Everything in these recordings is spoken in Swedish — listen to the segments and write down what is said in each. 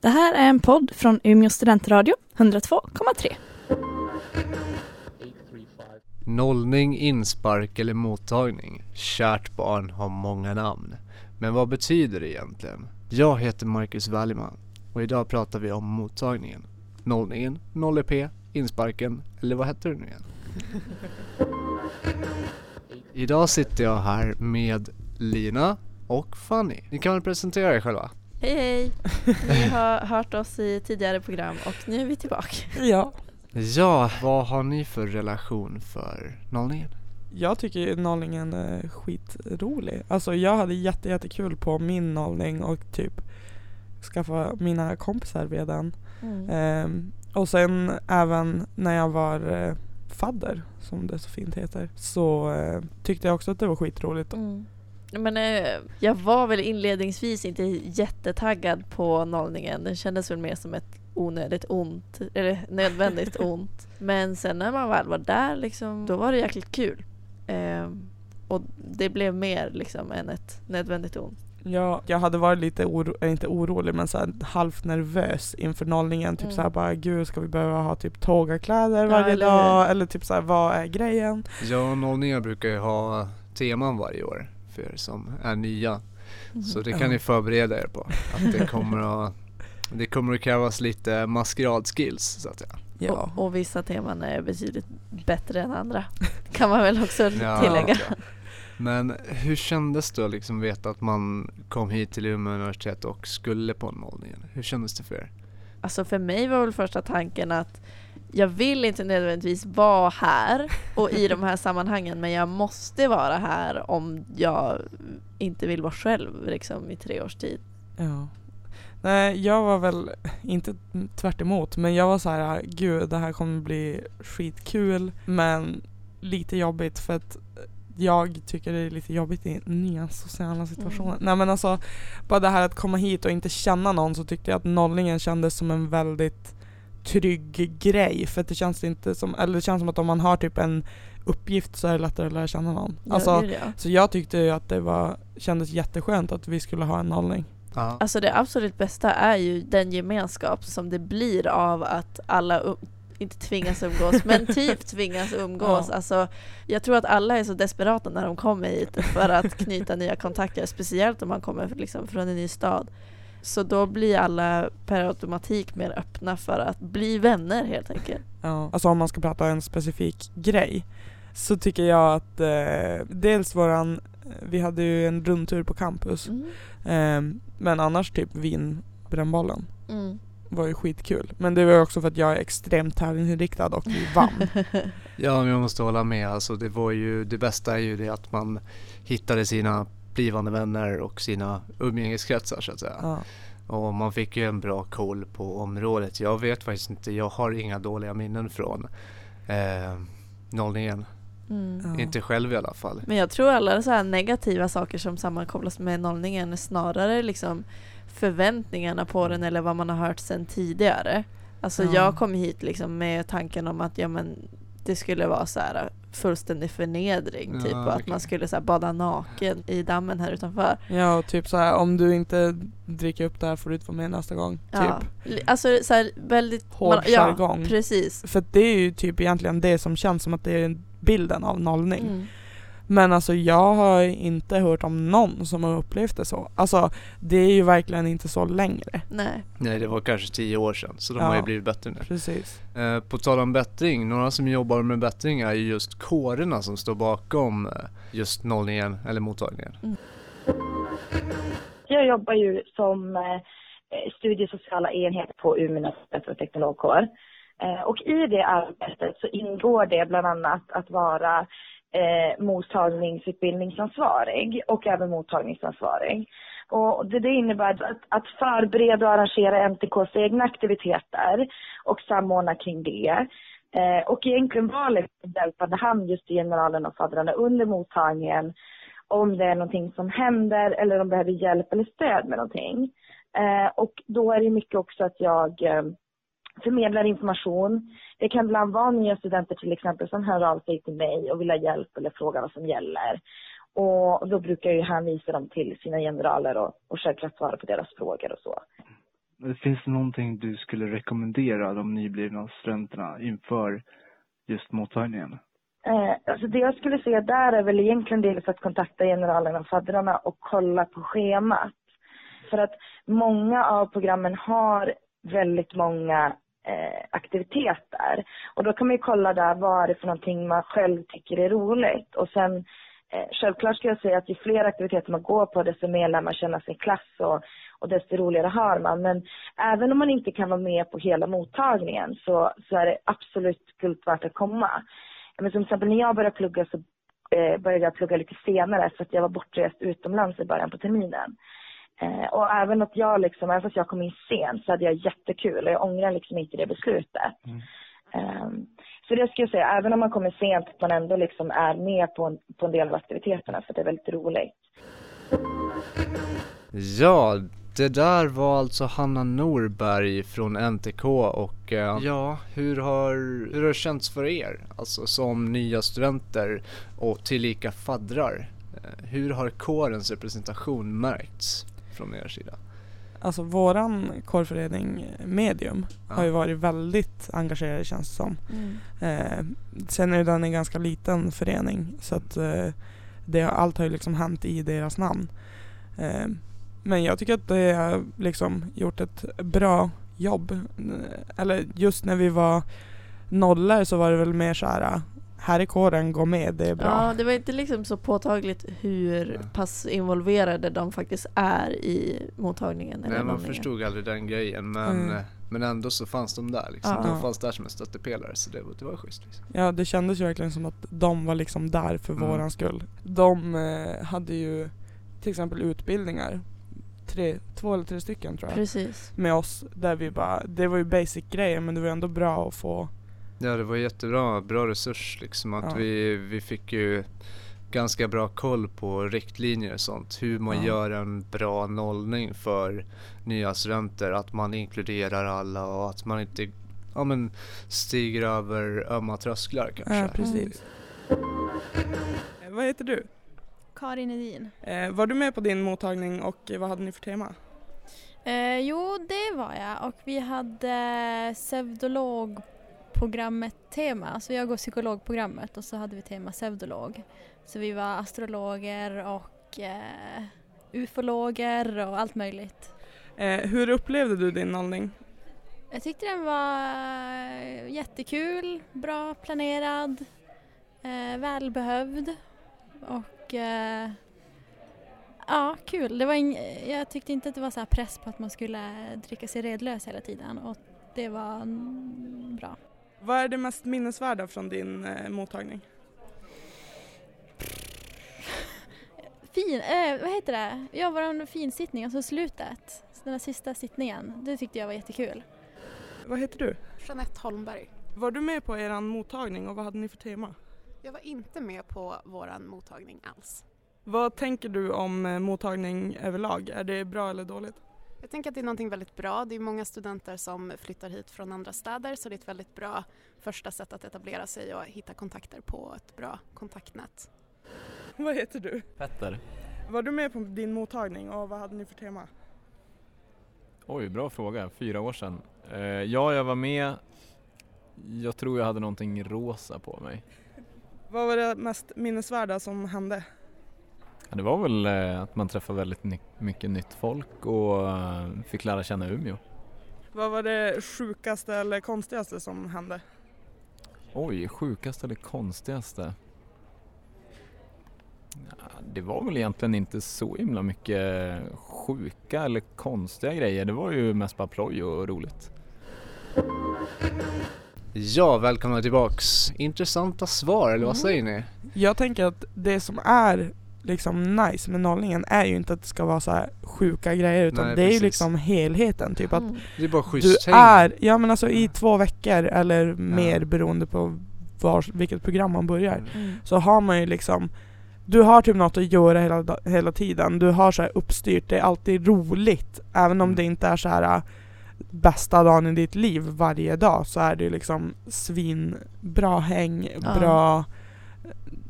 Det här är en podd från Umeå studentradio, 102,3. Nollning, inspark eller mottagning. Kärt barn har många namn. Men vad betyder det egentligen? Jag heter Marcus Walliman och idag pratar vi om mottagningen. Nollningen, 0EP, insparken eller vad heter det nu igen? Idag sitter jag här med Lina och Fanny. Ni kan väl presentera er själva? Hej hej! Ni har hört oss i tidigare program och nu är vi tillbaka. Ja, Ja, vad har ni för relation för nollningen? jag tycker ju nollningen är skitrolig. Alltså jag hade jätte, jättekul på min nollning och typ skaffa mina kompisar via den. Mm. Ehm, och sen även när jag var eh, fadder, som det så fint heter, så eh, tyckte jag också att det var skitroligt. Mm. Men eh, jag var väl inledningsvis inte jättetaggad på nollningen. Den kändes väl mer som ett onödigt ont, eller nödvändigt ont. Men sen när man väl var där liksom, då var det jäkligt kul. Ehm, och det blev mer liksom än ett nödvändigt ont. Jag, jag hade varit lite oro, äh, inte orolig men så här, halvt nervös inför nollningen. Typ Mm. såhär bara gud ska vi behöva ha typ tågakläder Ja, varje eller dag? Eller typ såhär vad är grejen? Ja, nollningar brukar ju ha teman varje år för er som är nya. Så det kan ni förbereda er på. Att det kommer att, det kommer att krävas lite maskeradskills så att säga. Ja. Och, och vissa teman är betydligt bättre än andra. Kan man väl också Ja, tillägga. ja. Men hur kändes det att liksom veta att man kom hit till Umeå universitet och skulle på nollningen? Hur kändes det för er? Alltså för mig var väl första tanken att jag vill inte nödvändigtvis vara här och i de här sammanhangen men jag måste vara här om jag inte vill vara själv liksom, i tre års tid. Ja. Nej, jag var väl inte tvärt emot, men jag var så här, gud det här kommer bli skitkul men lite jobbigt för att jag tycker det är lite jobbigt i nya sociala situationer. Mm. Nej men alltså, bara det här att komma hit och inte känna någon så tyckte jag att nollningen kändes som en väldigt trygg grej för det känns inte som, eller det känns som att om man har typ en uppgift så är det lättare att lära känna någon. Ja, Alltså, gud, ja. så jag tyckte ju att det var, kändes jätteskönt att vi skulle ha en nollning. Ja. Alltså det absolut bästa är ju den gemenskap som det blir av att alla um- inte tvingas umgås, men typ tvingas umgås. Ja. Alltså, jag tror att alla är så desperata när de kommer hit för att knyta nya kontakter, speciellt om man kommer liksom från en ny stad. Så då blir alla per automatik mer öppna för att bli vänner helt enkelt. Ja. Alltså om man ska prata en specifik grej så tycker jag att eh, dels våran, vi hade ju en rundtur på campus Mm. eh, men annars typ vinbrännbollen Mm. var ju skitkul. Men det var också för att jag är extremt tävlingsinriktad och vi vann. Ja, men jag måste hålla med. Alltså, det, var ju, det bästa är ju det att man hittade sina blivande vänner och sina umgängeskretsar så att säga. ja. Och man fick ju en bra koll på området. Jag vet faktiskt inte, jag har inga dåliga minnen från eh, nollningen. Mm. Ja. Inte själv i alla fall. Men jag tror alla så här negativa saker som sammankopplas med nollningen är snarare liksom förväntningarna på den eller vad man har hört sedan tidigare. Alltså Ja. jag kom hit liksom med tanken om att ja, men det skulle vara så här fullständig förnedring Ja, typ och att man skulle så här bada naken i dammen här utanför. ja och typ så här om du inte dricker upp det här får du inte vara med nästa gång. Ja. Typ. Alltså så här väldigt... Hård man- ja, jargong. precis. För det är ju typ egentligen det som känns som att det är bilden av nollning. Mm. Men alltså jag har inte hört om någon som har upplevt det så. Alltså det är ju verkligen inte så längre. Nej. Nej, det var kanske tio år sedan så de Ja. har ju blivit bättre nu. Precis. Eh, på tal om bättring, några som jobbar med bättring är ju just kårerna som står bakom eh, just nollningen eller mottagningen. Jag jobbar ju som eh, studiesociala enhet på Umeå universitet och teknologkår. Eh, och i det arbetet så ingår det bland annat att vara eh, mottagningsutbildningsansvarig och även mottagningsansvarig. Och det, det innebär att, att förbereda och arrangera MTKs egna aktiviteter och samordna kring det. Eh, och egentligen vara liksom hjälpande hand just till generalen och faddrarna under mottagningen om det är någonting som händer eller om de behöver hjälp eller stöd med någonting. Eh, och då är det mycket också att jag eh, förmedlar information. Det kan ibland vara nya studenter till exempel som hör av sig till mig och vill ha hjälp eller fråga vad som gäller. Och då brukar jag ju hänvisa dem till sina generaler och, och självklart svara på deras frågor och så. Finns det någonting du skulle rekommendera de nyblivna studenterna inför just mottagningen? Eh, alltså det jag skulle säga där är väl egentligen dels att kontakta generalerna och faddrarna och kolla på schemat. För att många av programmen har väldigt många eh, aktiviteter. Och då kan man ju kolla där vad är det för någonting man själv tycker är roligt. Och sen eh, självklart ska jag säga att ju fler aktiviteter man går på desto mer lär man känna sin klass och, och desto roligare har man. Men även om man inte kan vara med på hela mottagningen så, så är det absolut guld värt att komma. Men som exempel när jag började plugga så eh, började jag plugga lite senare för att jag var bortrest utomlands i början på terminen. Eh, och även att jag liksom, även fast jag kom in sent så hade jag jättekul och jag ångrar liksom inte det beslutet. Mm. Um, så det skulle jag säga, även om man kommer sent, att man ändå liksom är med på en, på en del av aktiviteterna för det är väldigt roligt. Ja, det där var alltså Hanna Norberg från NTK och eh, ja, hur har, hur har det känts för er? Alltså som nya studenter och tillika faddrar. Eh, hur har kårens representation märkts från er sida? Alltså våran kårförening Medium Ja. har ju varit väldigt engagerad känns det som. Mm. Eh, sen är den en ganska liten förening så att eh, det, allt har ju liksom hänt i deras namn. Eh, men jag tycker att det har liksom gjort ett bra jobb. Eller just när vi var nollor så var det väl mer så här. Här är kåren, gå med, det är bra. Ja, det var inte liksom så påtagligt hur pass involverade de faktiskt är i mottagningen. eller Nej, man förstod aldrig den grejen men, Mm. men ändå så fanns de där liksom. Ja. De fanns där som en stöttepelare så det, var- det var schysst liksom. Ja det kändes ju verkligen som att de var liksom där för Mm. våran skull. De eh, hade ju till exempel utbildningar, tre, två eller tre stycken tror jag, Precis. med oss där vi bara, det var ju basic grejer men det var ändå bra att få Ja det var jättebra, bra resurs liksom att Ja. vi, vi fick ju ganska bra koll på riktlinjer och sånt. Hur man Ja. gör en bra nollning för nya studenter. Att man inkluderar alla och att man inte ja, men stiger över ömma trösklar kanske. Ja precis. Eh, vad heter du? Karin Edin. Eh, var du med på din mottagning och vad hade ni för tema? Eh, jo, det var jag och vi hade pseudologprogrammet tema. Så jag går psykologprogrammet och så hade vi tema pseudolog. Så vi var astrologer och eh, ufologer och allt möjligt. Eh, hur upplevde du din nollning? Jag tyckte den var eh, jättekul, bra planerad, eh, välbehövd och eh, ja, kul. Det var ing, jag tyckte inte att det var så press på att man skulle dricka sig redlös hela tiden och det var bra. Vad är det mest minnesvärda från din eh, mottagning? Fin, eh, vad heter det? Ja, vår finsittning, alltså slutet, den där sista sittningen, det tyckte jag var jättekul. Vad heter du? Jeanette Holmberg. Var du med på er mottagning och vad hade ni för tema? Jag var inte med på våran mottagning alls. Vad tänker du om eh, mottagning överlag? Är det bra eller dåligt? Jag tänker att det är någonting väldigt bra. Det är många studenter som flyttar hit från andra städer så det är ett väldigt bra första sätt att etablera sig och hitta kontakter på ett bra kontaktnät. Vad heter du? Petter. Var du med på din mottagning och vad hade ni för tema? Oj, bra fråga. Fyra år sedan. Eh, ja, jag var med. Jag tror jag hade någonting rosa på mig. Vad var det mest minnesvärda som hände? Ja, det var väl eh, att man träffade väldigt ny- mycket nytt folk och eh, fick lära känna Umeå. Vad var det sjukaste eller konstigaste som hände? Oj, sjukaste eller konstigaste? Ja, det var väl egentligen inte så himla mycket sjuka eller konstiga grejer. Det var ju mest bara ploj och roligt. Ja, välkomna tillbaks. Intressanta svar, eller vad Mm. säger ni? Jag tänker att det som är liksom nice med nollningen är ju inte att det ska vara så här sjuka grejer utan Nej, det är ju precis. liksom helheten. Typ att Mm. Det är bara du är, ja men alltså i två veckor eller mer beroende på var, vilket program man börjar. Mm. Mm. så har man ju liksom du har typ något att göra hela, hela tiden. Du har så här uppstyrt, det är alltid roligt. Även om Mm. det inte är så här äh, bästa dagen i ditt liv varje dag så är det ju liksom svinbra häng, Ja. bra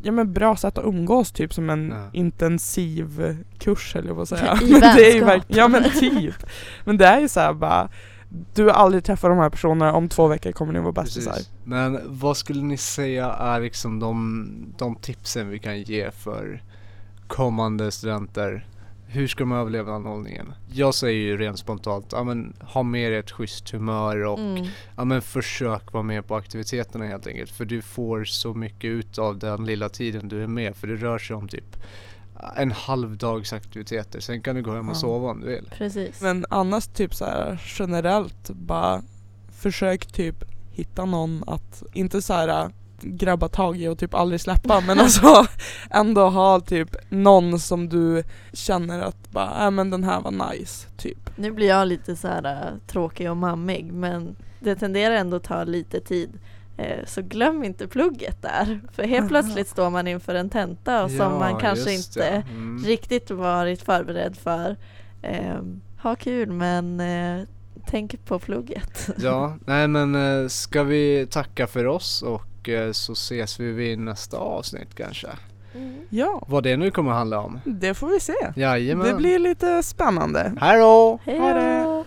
ja, men bra sätt att umgås, typ som en Ja. intensiv kurs eller vad säga. I Men det är ju verk- Ja men typ. Men det är ju såhär bara, du har aldrig träffat de här personerna, om två veckor kommer ni vara bästisar. Men vad skulle ni säga är liksom de, de tipsen vi kan ge för kommande studenter? Hur ska de överleva nollningen? Jag säger ju rent spontant, ja men ha med dig ett schysst humör och Mm. ja men försök vara med på aktiviteterna helt enkelt. För du får så mycket ut av den lilla tiden du är med. För det rör sig om typ en halv dags aktiviteter. Sen kan du gå hem och Ja. sova om du vill. Precis. Men annars typ så här generellt bara försök typ hitta någon att, inte så här grabba tag i och typ aldrig släppa men alltså ändå ha typ någon som du känner att bara, äh, men den här var nice typ. Nu blir jag lite så här äh, tråkig och mammig men det tenderar ändå att ta lite tid. Eh, Så glöm inte plugget där. För helt plötsligt står man inför en tenta och som man kanske inte. Mm. riktigt varit förberedd för. Eh, ha kul men eh, tänk på plugget. Ja, nej men eh, ska vi tacka för oss och Eh, så ses vi vid nästa avsnitt kanske. Mm. Ja. Vad det nu kommer handla om. Det får vi se. Jajamän. Det blir lite spännande. Hej då! Hej då!